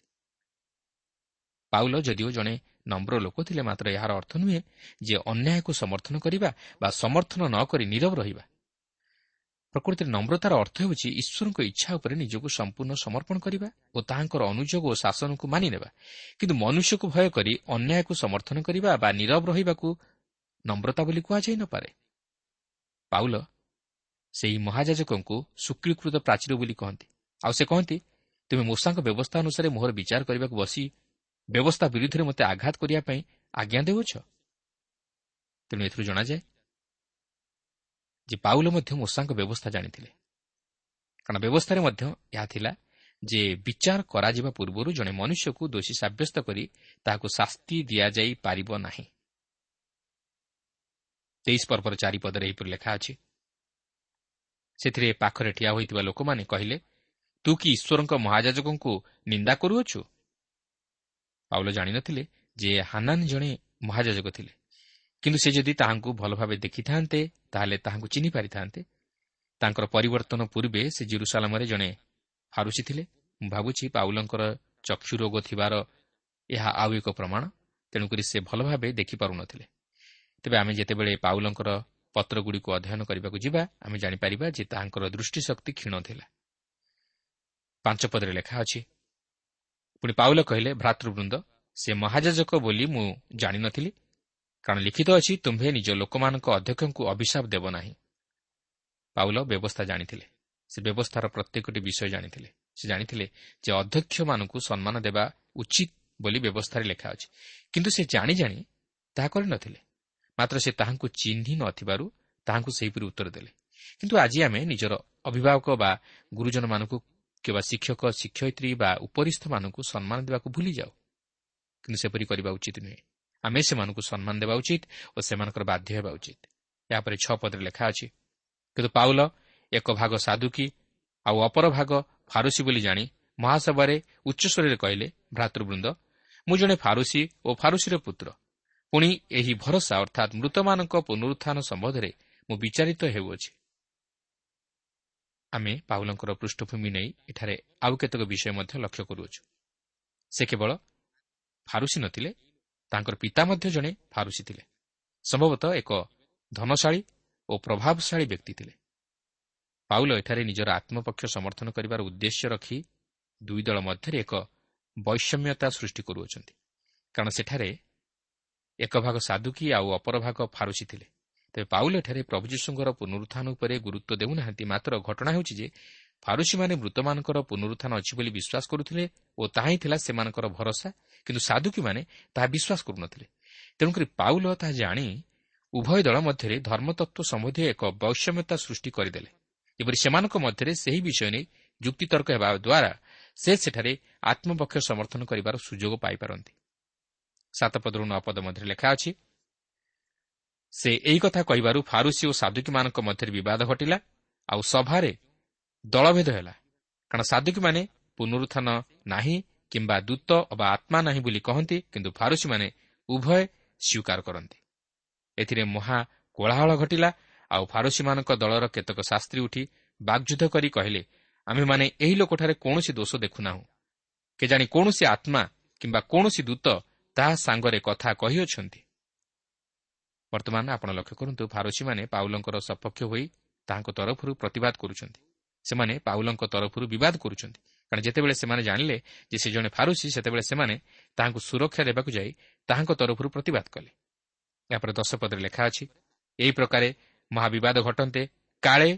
ପାଉଲ ଯଦିଓ ଜଣେ ନମ୍ର ଲୋକ ଥିଲେ ମାତ୍ର ଏହାର ଅର୍ଥ ନୁହେଁ ଯେ ଅନ୍ୟାୟକୁ ସମର୍ଥନ କରିବା ବା ସମର୍ଥନ ନ କରି ନିରବ ରହିବା। ପ୍ରକୃତିରେ ନମ୍ରତାର ଅର୍ଥ ହେଉଛି ଈଶ୍ୱରଙ୍କ ଇଚ୍ଛା ଉପରେ ନିଜକୁ ସମ୍ପୂର୍ଣ୍ଣ ସମର୍ପଣ କରିବା ଓ ତାହାଙ୍କର ଅନୁଯୋଗ ଓ ଶାସନକୁ ମାନିନେବା। କିନ୍ତୁ ମନୁଷ୍ୟକୁ ଭୟ କରି ଅନ୍ୟାୟକୁ ସମର୍ଥନ କରିବା ବା ନିରବ ରହିବାକୁ ନମ୍ରତା ବୋଲି କୁହାଯାଇ ନପାରେ ପାଉଲ ସେହି ମହାଯାଜକଙ୍କୁ ସୁକୀକୃତ ପ୍ରାଚୀର ବୋଲି କହନ୍ତି। ଆଉ ସେ କହନ୍ତି ତୁମେ ମୂଷାଙ୍କ ବ୍ୟବସ୍ଥା ଅନୁସାରେ ମୋହର ବିଚାର କରିବାକୁ ବସି ବ୍ୟବସ୍ଥା ବିରୁଦ୍ଧରେ ମୋତେ ଆଘାତ କରିବା ପାଇଁ ଆଜ୍ଞା ଦେଉଛ? ତେଣୁ ଏଥିରୁ ଜଣାଯାଏ ଯେ ପାଉଲ ମଧ୍ୟ ମୂଷାଙ୍କ ବ୍ୟବସ୍ଥା ଜାଣିଥିଲେ। କାରଣ ବ୍ୟବସ୍ଥାରେ ମଧ୍ୟ ଏହା ଥିଲା ଯେ ବିଚାର କରାଯିବା ପୂର୍ବରୁ ଜଣେ ମନୁଷ୍ୟକୁ ଦୋଷୀ ସାବ୍ୟସ୍ତ କରି ତାହାକୁ ଶାସ୍ତି ଦିଆଯାଇ ପାରିବ ନାହିଁ। ତେଇଶ ପର୍ବର ଚାରିପଦରେ ଏହିପରି ଲେଖା ଅଛି। ସେଥିରେ ପାଖରେ ଠିଆ ହୋଇଥିବା ଲୋକମାନେ କହିଲେ ତୁ କି ଈଶ୍ୱରଙ୍କ ମହାଜାଜକଙ୍କୁ ନିନ୍ଦା କରୁଅଛୁ? ପାଉଲ ଜାଣିନଥିଲେ ଯେ ହାନାନ ଜଣେ ମହାଜାଜକ ଥିଲେ। କିନ୍ତୁ ସେ ଯଦି ତାହାଙ୍କୁ ଭଲ ଭାବେ ଦେଖିଥାନ୍ତେ ତାହେଲେ ତାହାଙ୍କୁ ଚିହ୍ନି ପାରିଥାନ୍ତେ। ତାଙ୍କର ପରିବର୍ତ୍ତନ ପୂର୍ବେ ସେ ଜିରୁସାଲାମରେ ଜଣେ ଫାରୁସି ଥିଲେ। ମୁଁ ଭାବୁଛି ପାଉଲଙ୍କର ଚକ୍ଷୁ ରୋଗ ଥିବାର ଏହା ଆଉ ଏକ ପ୍ରମାଣ। ତେଣୁକରି ସେ ଭଲ ଭାବେ ଦେଖିପାରୁନଥିଲେ। ତେବେ ଆମେ ଯେତେବେଳେ ପାଉଲଙ୍କର ପତ୍ରଗୁଡ଼ିକୁ ଅଧ୍ୟୟନ କରିବାକୁ ଯିବା ଆମେ ଜାଣିପାରିବା ଯେ ତାହାଙ୍କର ଦୃଷ୍ଟିଶକ୍ତି କ୍ଷୀଣ ଥିଲା। ପାଞ୍ଚ ପଦରେ ଲେଖା ଅଛି ପୁଣି ପାଉଲ କହିଲେ ଭ୍ରାତୃବୃନ୍ଦ ସେ ମହାଯାଜକ ବୋଲି ମୁଁ ଜାଣିନଥିଲି। କାରଣ ଲିଖିତ ଅଛି ତୁମ୍ଭେ ନିଜ ଲୋକମାନଙ୍କ ଅଧ୍ୟକ୍ଷଙ୍କୁ ଅଭିଶାପ ଦେବ ନାହିଁ। ପାଉଲ ବ୍ୟବସ୍ଥା ଜାଣିଥିଲେ। ସେ ବ୍ୟବସ୍ଥାର ପ୍ରତ୍ୟେକଟି ବିଷୟ ଜାଣିଥିଲେ। ସେ ଜାଣିଥିଲେ ଯେ ଅଧ୍ୟକ୍ଷମାନଙ୍କୁ ସମ୍ମାନ ଦେବା ଉଚିତ ବୋଲି ବ୍ୟବସ୍ଥାରେ ଲେଖା ଅଛି। କିନ୍ତୁ ସେ ଜାଣି ଜାଣି ତାହା କରିନଥିଲେ। ମାତ୍ର ସେ ତାହାଙ୍କୁ ଚିହ୍ନି ନଥିବାରୁ ତାହାଙ୍କୁ ସେହିପରି ଉତ୍ତର ଦେଲେ। କିନ୍ତୁ ଆଜି ଆମେ ନିଜର ଅଭିଭାବକ ବା ଗୁରୁଜନମାନଙ୍କୁ କିମ୍ବା ଶିକ୍ଷକ ଶିକ୍ଷୟିତ୍ରୀ ବା ଉପରିସ୍ଥମାନଙ୍କୁ ସମ୍ମାନ ଦେବାକୁ ଭୁଲିଯାଉ। କିନ୍ତୁ ସେପରି କରିବା ଉଚିତ ନୁହେଁ। ଆମେ ସେମାନଙ୍କୁ ସମ୍ମାନ ଦେବା ଉଚିତ ଓ ସେମାନଙ୍କର ବାଧ୍ୟ ହେବା ଉଚିତ। ଏହାପରେ ଛଅ ପଦରେ ଲେଖା ଅଛି କିନ୍ତୁ ପାଉଲ ଏକ ଭାଗ ସାଧୁକି ଆଉ ଅପର ଭାଗ ଫାରୁସି ବୋଲି ଜାଣି ମହାସଭାରେ ଉଚ୍ଚସ୍ୱରରେ କହିଲେ ଭ୍ରାତୃବୃନ୍ଦ ମୁଁ ଜଣେ ଫାରୁସି ଓ ଫାରୁସିର ପୁତ୍ର। ପୁଣି ଏହି ଭରସା ଅର୍ଥାତ୍ ମୃତମାନଙ୍କ ପୁନରୁତ୍ଥାନ ସମ୍ବନ୍ଧରେ ମୁଁ ବିଚାରିତ ହେଉଅଛି। ଆମେ ପାଉଲଙ୍କର ପୃଷ୍ଠଭୂମି ନେଇ ଏଠାରେ ଆଉ କେତେକ ବିଷୟ ମଧ୍ୟ ଲକ୍ଷ୍ୟ କରୁଅଛୁ। ସେ କେବଳ ଫାରୁସି ନଥିଲେ ତାଙ୍କର ପିତା ମଧ୍ୟ ଜଣେ ଫାରୁସି ଥିଲେ। ସମ୍ଭବତଃ ଏକ ଧନଶାଳୀ ଓ ପ୍ରଭାବଶାଳୀ ବ୍ୟକ୍ତି ଥିଲେ। ପାଉଲ ଏଠାରେ ନିଜର ଆତ୍ମପକ୍ଷ ସମର୍ଥନ କରିବାର ଉଦ୍ଦେଶ୍ୟ ରଖି ଦୁଇ ଦଳ ମଧ୍ୟରେ ଏକ ବୈଷମ୍ୟତା ସୃଷ୍ଟି କରୁଅଛନ୍ତି। କାରଣ ସେଠାରେ ଏକ ଭାଗ ସାଧୁକି ଆଉ ଅପର ଭାଗ ଫାରୁସି ଥିଲେ। ତେବେ ପାଉଲ ଏଠାରେ ପ୍ରଭୁ ଯୀଶୁଙ୍କର ପୁନରୁତ୍ଥାନ ଉପରେ ଗୁରୁତ୍ୱ ଦେଉନାହାନ୍ତି। ମାତ୍ର ଘଟଣା ହେଉଛି ଯେ ଫାରୁସିମାନେ ମୃତମାନଙ୍କର ପୁନରୁତ୍ଥାନ ଅଛି ବୋଲି ବିଶ୍ୱାସ କରୁଥିଲେ ଓ ତାହା ହିଁ ଥିଲା ସେମାନଙ୍କର ଭରସା କିନ୍ତୁ ସାଧୁକୀମାନେ ତାହା ବିଶ୍ୱାସ କରୁନଥିଲେ। ତେଣୁକରି ପାଉଲ ତାହା ଜାଣି ଉଭୟ ଦଳ ମଧ୍ୟରେ ଧର୍ମତତ୍ତ୍ୱ ସମ୍ବନ୍ଧୀୟ ଏକ ବୈଷମ୍ୟତା ସୃଷ୍ଟି କରିଦେଲେ। ଯେପରି ସେମାନଙ୍କ ମଧ୍ୟରେ ସେହି ବିଷୟ ନେଇ ଯୁକ୍ତିତର୍କ ହେବା ଦ୍ୱାରା ସେ ସେଠାରେ ଆତ୍ମପକ୍ଷ ସମର୍ଥନ କରିବାର ସୁଯୋଗ ପାଇପାରନ୍ତି। ସାତ ପଦରୁ ନଅ ପଦ ମଧ୍ୟରେ ଲେଖା ଅଛି ସେ ଏହି କଥା କହିବାରୁ ଫାରୁସି ଓ ସାଧୁକୀମାନଙ୍କ ମଧ୍ୟରେ ବିବାଦ ଘଟିଲା ଆଉ ସଭାରେ ଦଳଭେଦ ହେଲା। କାରଣ ସାଧୁକୀମାନେ ପୁନରୁତ୍ଥାନ ନାହିଁ କିମ୍ବା ଦୂତ ଅବା ଆତ୍ମା ନାହିଁ ବୋଲି କହନ୍ତି କିନ୍ତୁ ଫାରୁସିମାନେ ଉଭୟ ସ୍ୱୀକାର କରନ୍ତି। ଏଥିରେ ମହା କୋଳାହଳ ଘଟିଲା ଆଉ ଫାରୁସିମାନଙ୍କ ଦଳର କେତେକ ଶାସ୍ତ୍ରୀ ଉଠି ବାଗ୍ଯୁଦ୍ଧ କରି କହିଲେ ଆମ୍ଭେମାନେ ଏହି ଲୋକଠାରେ କୌଣସି ଦୋଷ ଦେଖୁନାହୁଁ। କେଜାଣି କୌଣସି ଆତ୍ମା କିମ୍ବା କୌଣସି ଦୂତ ତାହା ସାଙ୍ଗରେ କଥା କହିଅଛନ୍ତି। ବର୍ତ୍ତମାନ ଆପଣ ଲକ୍ଷ୍ୟ କରନ୍ତୁ ଫାରୋସିମାନେ ପାଉଲଙ୍କର ସପକ୍ଷ ହୋଇ ତାହାଙ୍କ ତରଫରୁ ପ୍ରତିବାଦ କରୁଛନ୍ତି। ସେମାନେ ପାଉଲଙ୍କ ତରଫରୁ ବିବାଦ କରୁଛନ୍ତି। କାରଣ ଯେତେବେଳେ ସେମାନେ ଜାଣିଲେ ଯେ ସେ ଜଣେ ଫାରୁସି ସେତେବେଳେ ସେମାନେ ତାହାଙ୍କୁ ସୁରକ୍ଷା ଦେବାକୁ ଯାଇ ତାହାଙ୍କ ତରଫରୁ ପ୍ରତିବାଦ କଲେ। ଏହାପରେ ଦଶପଦରେ ଲେଖା ଅଛି ଏହି ପ୍ରକାରେ ମହାବିବାଦ ଘଟନ୍ତେ କାଳେ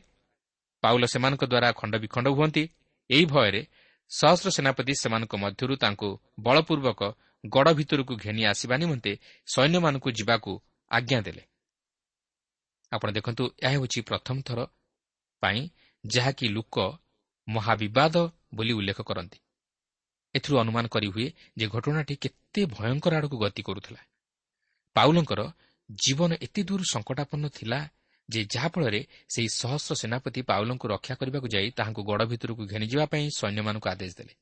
ପାଉଲ ସେମାନଙ୍କ ଦ୍ୱାରା ଖଣ୍ଡ ବିଖଣ୍ଡ ହୁଅନ୍ତି। ଏହି ଭୟରେ ସହସ୍ର ସେନାପତି ସେମାନଙ୍କ ମଧ୍ୟରୁ ତାଙ୍କୁ ବଳପୂର୍ବକ ଗଡ଼ ଭିତରକୁ ଘେନି ଆସିବା ନିମନ୍ତେ ସୈନ୍ୟମାନଙ୍କୁ ଯିବାକୁ ଆଜ୍ଞା ଦେଲେ। ଆପଣ ଦେଖନ୍ତୁ ଏହା ହେଉଛି ପ୍ରଥମ ଥର ପାଇଁ ଯାହାକି ଲୋକ ମହାବିବାଦ ବୋଲି ଉଲ୍ଲେଖ କରନ୍ତି। ଏଥିରୁ ଅନୁମାନ କରିହୁଏ ଯେ ଘଟଣାଟି କେତେ ଭୟଙ୍କର ଆଡ଼କୁ ଗତି କରୁଥିଲା। ପାଉଲଙ୍କର ଜୀବନ ଏତେ ଦୂର ସଙ୍କଟାପନ୍ନ ଥିଲା ଯେ ଯାହାଫଳରେ ସେହି ସହସ୍ର ସେନାପତି ପାଉଲଙ୍କୁ ରକ୍ଷା କରିବାକୁ ଯାଇ ତାହାଙ୍କୁ ଗଡ଼ ଭିତରକୁ ଘେନିଯିବା ପାଇଁ ସୈନ୍ୟମାନଙ୍କୁ ଆଦେଶ ଦେଲେ।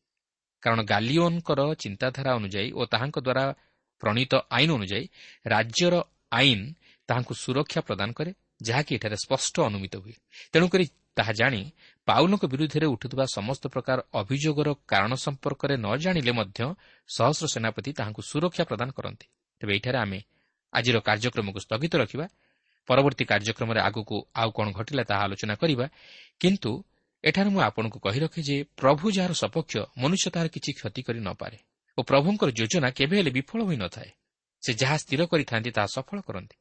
କାରଣ ଗାଲିଓନଙ୍କର ଚିନ୍ତାଧାରା ଅନୁଯାୟୀ ଓ ତାହାଙ୍କ ଦ୍ୱାରା ପ୍ରଣୀତ ଆଇନ ଅନୁଯାୟୀ ରାଜ୍ୟର ଆଇନ ତାହାଙ୍କୁ ସୁରକ୍ଷା ପ୍ରଦାନ କରେ ଯାହାକି ଏଠାରେ ସ୍ପଷ୍ଟ ଅନୁମିତ ହୁଏ। ତେଣୁକରି ତାହା ଜାଣି ପାଉଲଙ୍କ ବିରୁଦ୍ଧରେ ଉଠୁଥିବା ସମସ୍ତ ପ୍ରକାର ଅଭିଯୋଗର କାରଣ ସମ୍ପର୍କରେ ନ ଜାଣିଲେ ମଧ୍ୟ ସହସ୍ର ସେନାପତି ତାହାଙ୍କୁ ସୁରକ୍ଷା ପ୍ରଦାନ କରନ୍ତି। ତେବେ ଏଠାରେ ଆମେ ଆଜିର କାର୍ଯ୍ୟକ୍ରମକୁ ସ୍ଥଗିତ ରଖିବା। ପରବର୍ତ୍ତୀ କାର୍ଯ୍ୟକ୍ରମରେ ଆଗକୁ ଆଉ କ'ଣ ଘଟିଲା ତାହା ଆଲୋଚନା କରିବା। କିନ୍ତୁ ଏଠାରେ ମୁଁ ଆପଣଙ୍କୁ କହି ରଖେ ଯେ ପ୍ରଭୁ ଯାହାର ସପକ୍ଷ ମନୁଷ୍ୟ ତାହାର କିଛି କ୍ଷତି କରି ନପାରେ ଓ ପ୍ରଭୁଙ୍କର ଯୋଜନା କେବେ ହେଲେ ବିଫଳ ହୋଇନଥାଏ ସେ ଯାହା ସ୍ଥିର କରିଥାନ୍ତି ତାହା ସଫଳ କରନ୍ତି।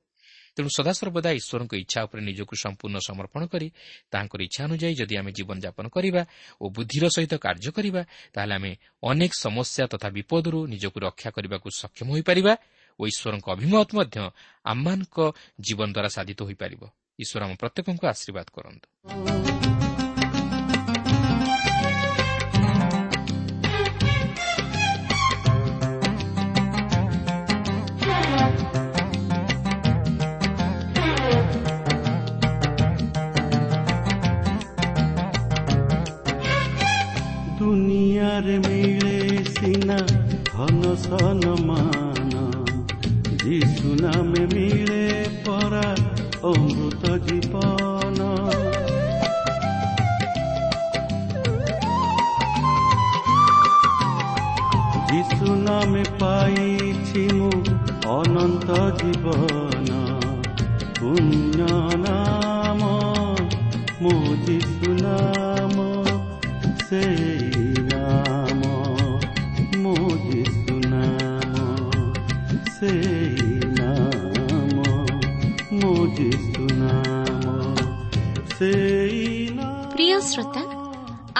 ତେଣୁ ସଦାସର୍ବଦା ଈଶ୍ୱରଙ୍କ ଇଚ୍ଛା ଉପରେ ନିଜକୁ ସମ୍ପୂର୍ଣ୍ଣ ସମର୍ପଣ କରି ତାଙ୍କର ଇଚ୍ଛା ଅନୁଯାୟୀ ଯଦି ଆମେ ଜୀବନଯାପନ କରିବା ଓ ବୁଦ୍ଧିର ସହିତ କାର୍ଯ୍ୟ କରିବା ତାହେଲେ ଆମେ ଅନେକ ସମସ୍ୟା ତଥା ବିପଦରୁ ନିଜକୁ ରକ୍ଷା କରିବାକୁ ସକ୍ଷମ ହୋଇପାରିବା ଓ ଈଶ୍ୱରଙ୍କ ଅଭିମତ ମଧ୍ୟ ଆମମାନଙ୍କ ଜୀବନ ଦ୍ୱାରା ସାଧିତ ହୋଇପାରିବ। ଈଶ୍ୱର ଆମ ପ୍ରତ୍ୟେକଙ୍କୁ ଆଶୀର୍ବାଦ କରନ୍ତୁ। ଦୁନିଆରେ ମିଳେ ସିନା ଧନ ସନମାନ ଯୀଶୁ ନାମେ ମିଳେ ପରା ଅମୃତ ଜୀବନ ଯୀଶୁ ନାମେ ପାଇଛି ମୁଁ ଅନନ୍ତ ଜୀବନ ପୁଣ୍ୟ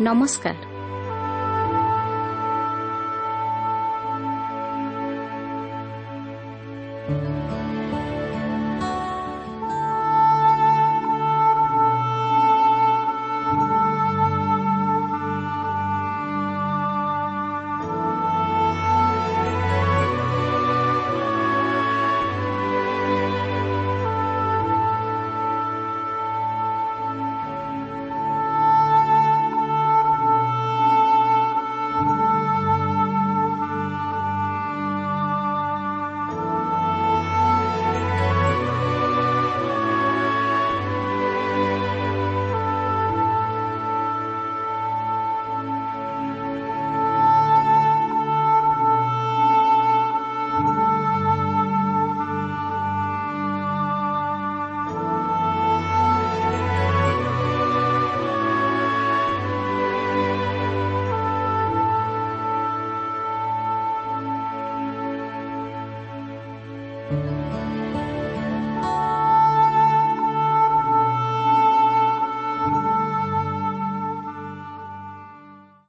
ନମସ୍କାର।